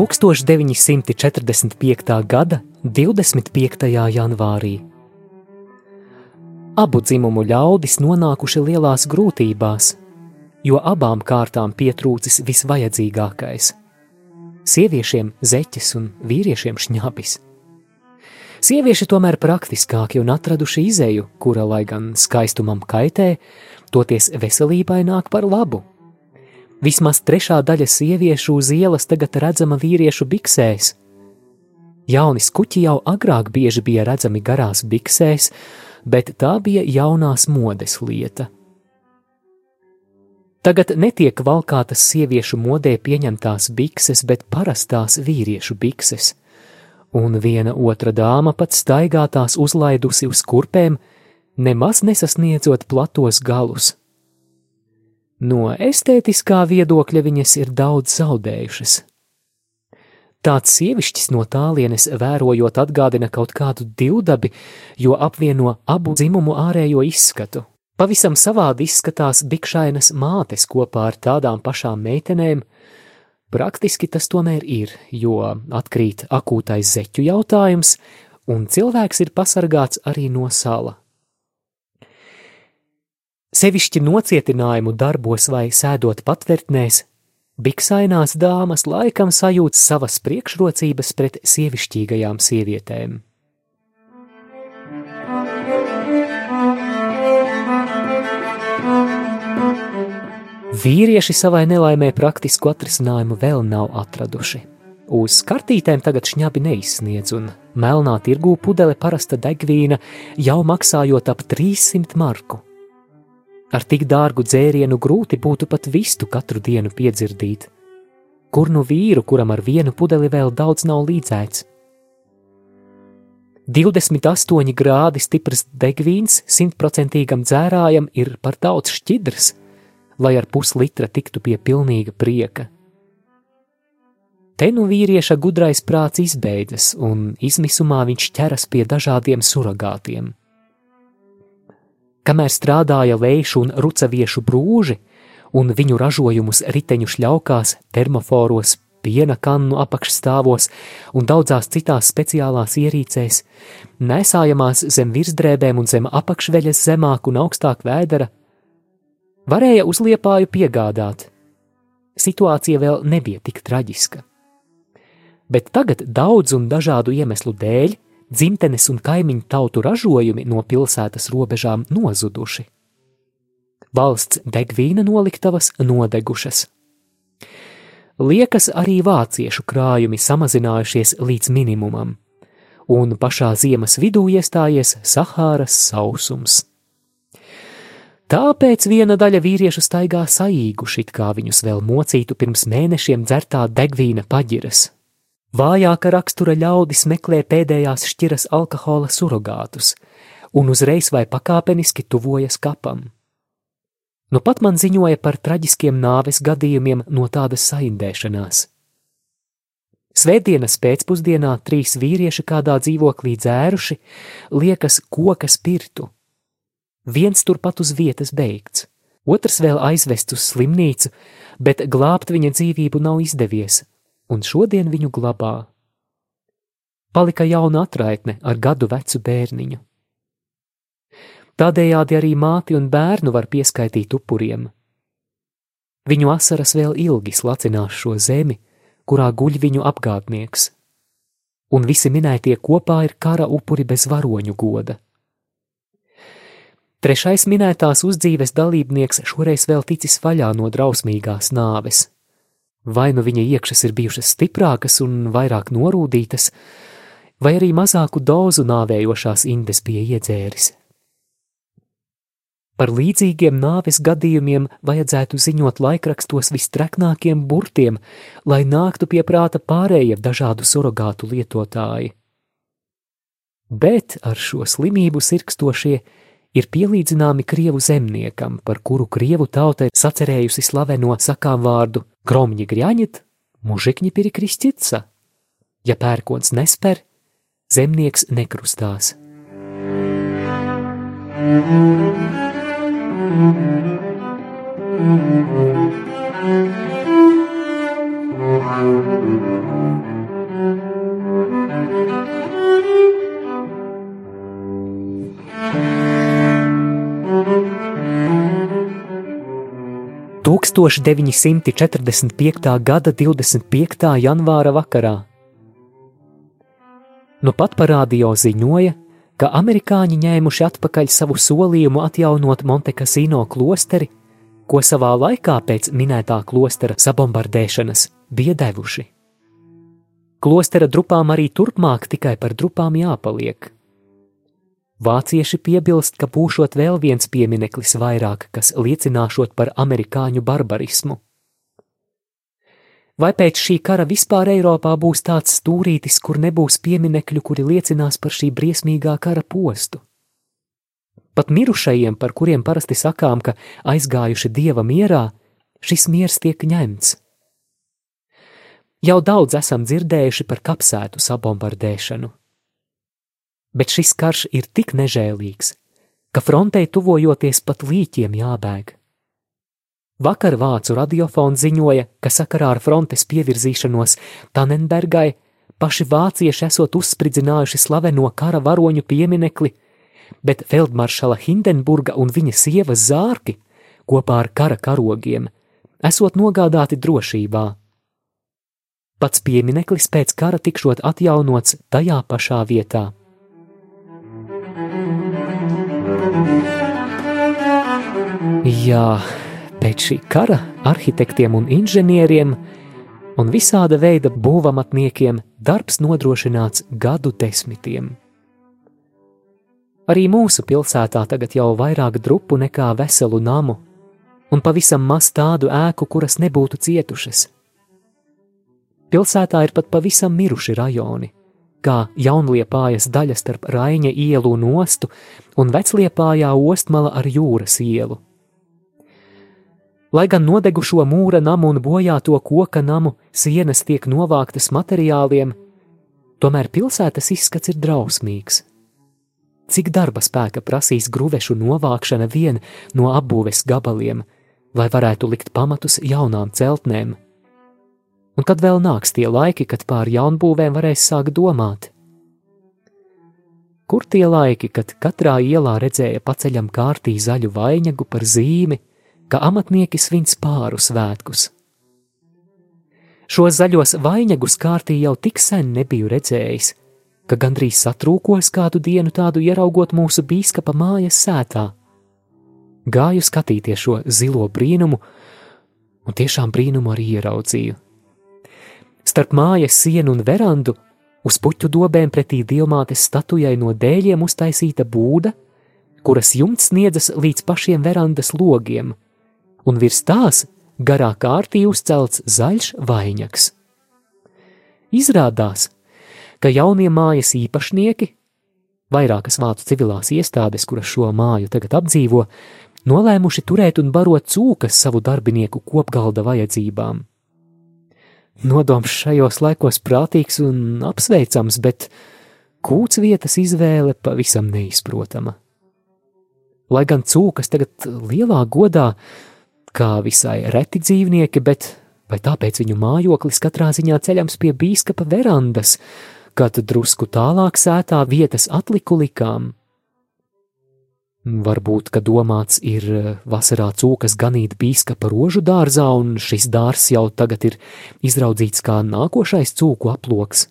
Tūkstoš 945. gada 25. janvārī. Abu dzimumu ļaudis nonākuši lielās grūtībās, jo abām kārtām pietrūcis visvajadzīgākais - sieviešiem zeķes un vīriešiem šņabis. Sievieti tomēr praktiskāki un atraduši izēju, kura, lai gan skaistumam kaitē, toties veselībai nāk par labu. Vismaz trešā daļa sieviešu uz ielas tagad redzama vīriešu biksēs. Jauni skuķi jau agrāk bieži bija redzami garās biksēs, bet tā bija jaunās modes lieta. Tagad netiek valkātas sieviešu modē pieņemtās bikses, bet parastās vīriešu bikses, un viena otra dāma pat staigā tās uzlaidusi uz kurpēm, nemaz nesasniedzot platos galus. No estētiskā viedokļa viņas ir daudz zaudējušas. Tāds sievišķis no tālienes vērojot atgādina kaut kādu divdabi, jo apvieno abu dzimumu ārējo izskatu. Pavisam savādi izskatās bikšainas mātes kopā ar tādām pašām meitenēm. Praktiski tas tomēr ir, jo atkrīt akūtais zeķu jautājums, un cilvēks ir pasargāts arī no sala. Sevišķi nocietinājumu darbos vai sēdot patvērtnēs, biksainās dāmas laikam sajūt savas priekšrocības pret sievišķīgajām sievietēm. Vīrieši savai nelaimē praktisku atrisinājumu vēl nav atraduši. Uz kartītēm tagad šņabi neizsniedz, un melnā tirgū pudele parasta degvīna jau maksājot ap 300 marku. Ar tik dārgu dzērienu grūti būtu pat vistu katru dienu piedzirdīt. Kur nu vīru, kuram ar vienu pudeli vēl daudz nav līdzēts? 28 grādi stiprs degvīns simtprocentīgam dzērājam ir par daudz šķidrs, lai ar puslitra tiktu pie pilnīga prieka. Te nu vīrieša gudrais prāts izbeidzas, un izmisumā viņš ķeras pie dažādiem surrogātiem. Kamēr strādāja lēšu un rucaviešu brūži, un viņu ražojumus riteņu šļaukās, termoforos, piena kannu apakšstāvos un daudzās citās speciālās ierīcēs, nesājamās zem virsdrēbēm un zem apakšveļas zemāk un augstāk vēdera, Varēja uzliepāju piegādāt. Situācija vēl nebija tik traģiska. Bet tagad daudz un dažādu iemeslu dēļ dzimtenes un kaimiņu tautu ražojumi no pilsētas robežām nozuduši. Valsts degvīna noliktavas nodegušas. Liekas arī vāciešu krājumi samazinājušies līdz minimumam, un pašā ziemas vidū iestājies Sahāras sausums. Tāpēc viena daļa vīriešu staigā saīguši, kā viņus vēl mocītu pirms mēnešiem dzertā degvīna paģiras. Vājāka rakstura ļaudis meklē pēdējās šķiras alkohola surrogātus un uzreiz vai pakāpeniski tuvojas kapam. Nu pat man ziņoja par traģiskiem nāves gadījumiem no tādas saindēšanās. Svētdienas pēcpusdienā trīs vīrieši kādā dzīvoklī dzēruši, liekas, koka spirtu Viens turpat uz vietas beigts, otrs vēl aizvests uz slimnīcu, bet glābt viņa dzīvību nav izdevies, un šodien viņu glabā. Palika jauna atraitne ar gadu vecu bērniņu. Tādējādi arī māti un bērnu var pieskaitīt upuriem. Viņu asaras vēl ilgi slacinās šo zemi, kurā guļ viņu apgādnieks, un visi minētie kopā ir kara upuri bez varoņu goda. Trešais minētās uzdzīves dalībnieks šoreiz vēl ticis vaļā no drausmīgās nāves. Vai nu viņa iekšas ir bijušas stiprākas un vairāk norūdītas, vai arī mazāku dozu nāvējošās indes bija iedzēris. Par līdzīgiem nāves gadījumiem vajadzētu ziņot laikrakstos vistreknākiem burtiem, lai nāktu pie prāta pārējie dažādu surrogātu lietotāji. Bet ar šo slimību sirkstošie ir pielīdzināmi krievu zemniekam, par kuru krievu tauta ir sacerējusi slaveno sakām vārdu Kromņi grjaņit, mužikņi pirikristica. Ja pērkons nesper, zemnieks nekrustās. Thank you. Tūkstoš 945. gada 25. janvāra vakarā. Nu pat parādio ziņoja, ka amerikāņi ņēmuši atpakaļ savu solījumu atjaunot Montekasino klosteri, ko savā laikā pēc minētā klostera sabombardēšanas bija devuši. Klostera drupām arī turpmāk tikai par drupām jāpaliek. Vācieši piebilst, ka būšot vēl viens piemineklis vairāk, kas liecināšot par amerikāņu barbarismu. Vai pēc šī kara vispār Eiropā būs tāds stūrītis, kur nebūs pieminekļu, kuri liecinās par šī briesmīgā kara postu? Pat mirušajiem, par kuriem parasti sakām, ka aizgājuši dieva mierā, šis miers tiek ņemts. Jau daudz esam dzirdējuši par kapsētu sabombardēšanu. Bet šis karš ir tik nežēlīgs, ka frontei tuvojoties pat līķiem jābēg. Vakar vācu radiofons ziņoja, ka sakarā ar frontes pievirzīšanos Tanenbergai paši vācieši esot uzspridzinājuši slaveno kara varoņu pieminekli, bet feldmaršala Hindenburga un viņa sievas zārki kopā ar kara karogiem esot nogādāti drošībā. Pats piemineklis pēc kara tikšot atjaunots tajā pašā vietā. Jā, Pēc šī kara arhitektiem un inženieriem un visāda veida būvamatniekiem darbs nodrošināts gadu desmitiem. Arī mūsu pilsētā tagad jau vairāk drupu nekā veselu namu, un pavisam maz tādu ēku, kuras nebūtu cietušas. Pilsētā ir pat pavisam miruši rajoni, kā jaunliepājas daļa starp Raiņa ielu un ostu un vecliepājā ostmala ar jūras ielu. Lai gan nodegušo mūra namu un bojāto koka namu sienas tiek novāktas materiāliem, tomēr pilsētas izskats ir drausmīgs. Cik darba spēka prasīs grūvešu novākšana vien no apbūves gabaliem, lai varētu likt pamatus jaunām celtnēm? Un kad vēl nāks tie laiki, kad pār jaunbūvēm varēs sākt domāt? Kur tie laiki, kad katrā ielā redzēja paceļam kārtī zaļu vainagu par zīmi, ka amatnieki svin spāru svētkus. Šos zaļos vainagus kārtī jau tik sen nebiju redzējis, ka gandrīz satrūkos kādu dienu tādu ieraugot mūsu bīskapa mājas sētā. Gāju skatīties šo zilo brīnumu, un tiešām brīnumu arī ieraudzīju. Starp mājas sienu un verandu uz puķu dobēm pretī diamātes statujai no dēļiem uztaisīta būda, kuras jumts sniedzas līdz pašiem verandas logiem – un virs tās garā kārtī uzcelts zaļš vainags. Izrādās, ka jaunie mājas īpašnieki, vairākas vācu civilās iestādes, kuras šo māju tagad apdzīvo, nolēmuši turēt un barot cūkas savu darbinieku kopgalda vajadzībām. Nodoms šajos laikos prātīgs un apsveicams, bet kūts vietas izvēle pavisam neizprotama. Lai gan cūkas tagad lielā godā kā visai reti dzīvnieki, bet vai tāpēc viņu mājoklis katrā ziņā ceļams pie bīskapa verandas, kad drusku tālāk sētā vietas atliku likām. Varbūt, ka domāts ir vasarā cūkas ganīt bīskapa rožu dārzā, un šis dārs jau tagad ir izraudzīts kā nākošais cūku aploks.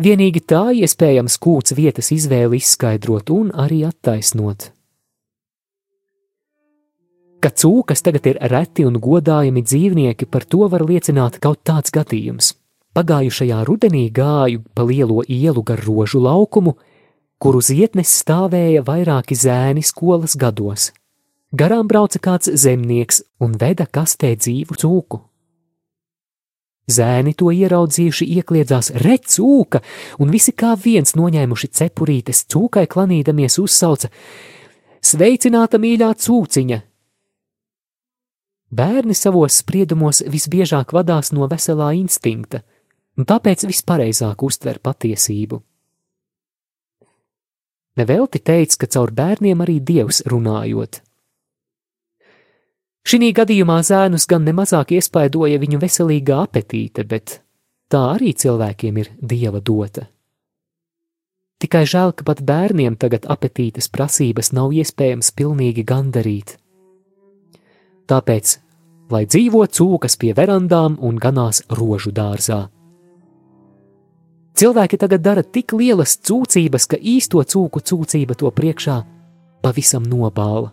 Vienīgi tā iespējams kūts vietas izvēli izskaidrot un arī attaisnot ka cūkas tagad ir reti un godājami dzīvnieki, par to var liecināt kaut tāds gadījums. pagājušajā rudenī gāju pa lielo ielu gar rožu laukumu, kur uz ietnes stāvēja vairāki zēni skolas gados. Garām brauca kāds zemnieks un veda kastē dzīvu cūku. Zēni to ieraudzījuši, iekļiedzās rec cūka, un visi kā viens noņēmuši cepurītes cūkai klanīdamies uzsauca: Sveicināta mīļā cūciņa! Bērni savos spriedumos visbiežāk vadās no veselā instinkta, un tāpēc vispareizāk uztver patiesību. Nevelti teica, ka caur bērniem arī dievs runājot. Šī gadījumā zēnus gan nemazāk iespaidoja viņu veselīgā apetīte, bet tā arī cilvēkiem ir dieva dota. Tikai žēl, ka pat bērniem tagad apetītes prasības nav iespējams pilnīgi gandarīt. Tāpēc, lai dzīvo cūkas pie verandām un ganās rožu dārzā. Cilvēki tagad dara tik lielas cūcības, ka īsto cūku cūcība to priekšā pavisam nobāla.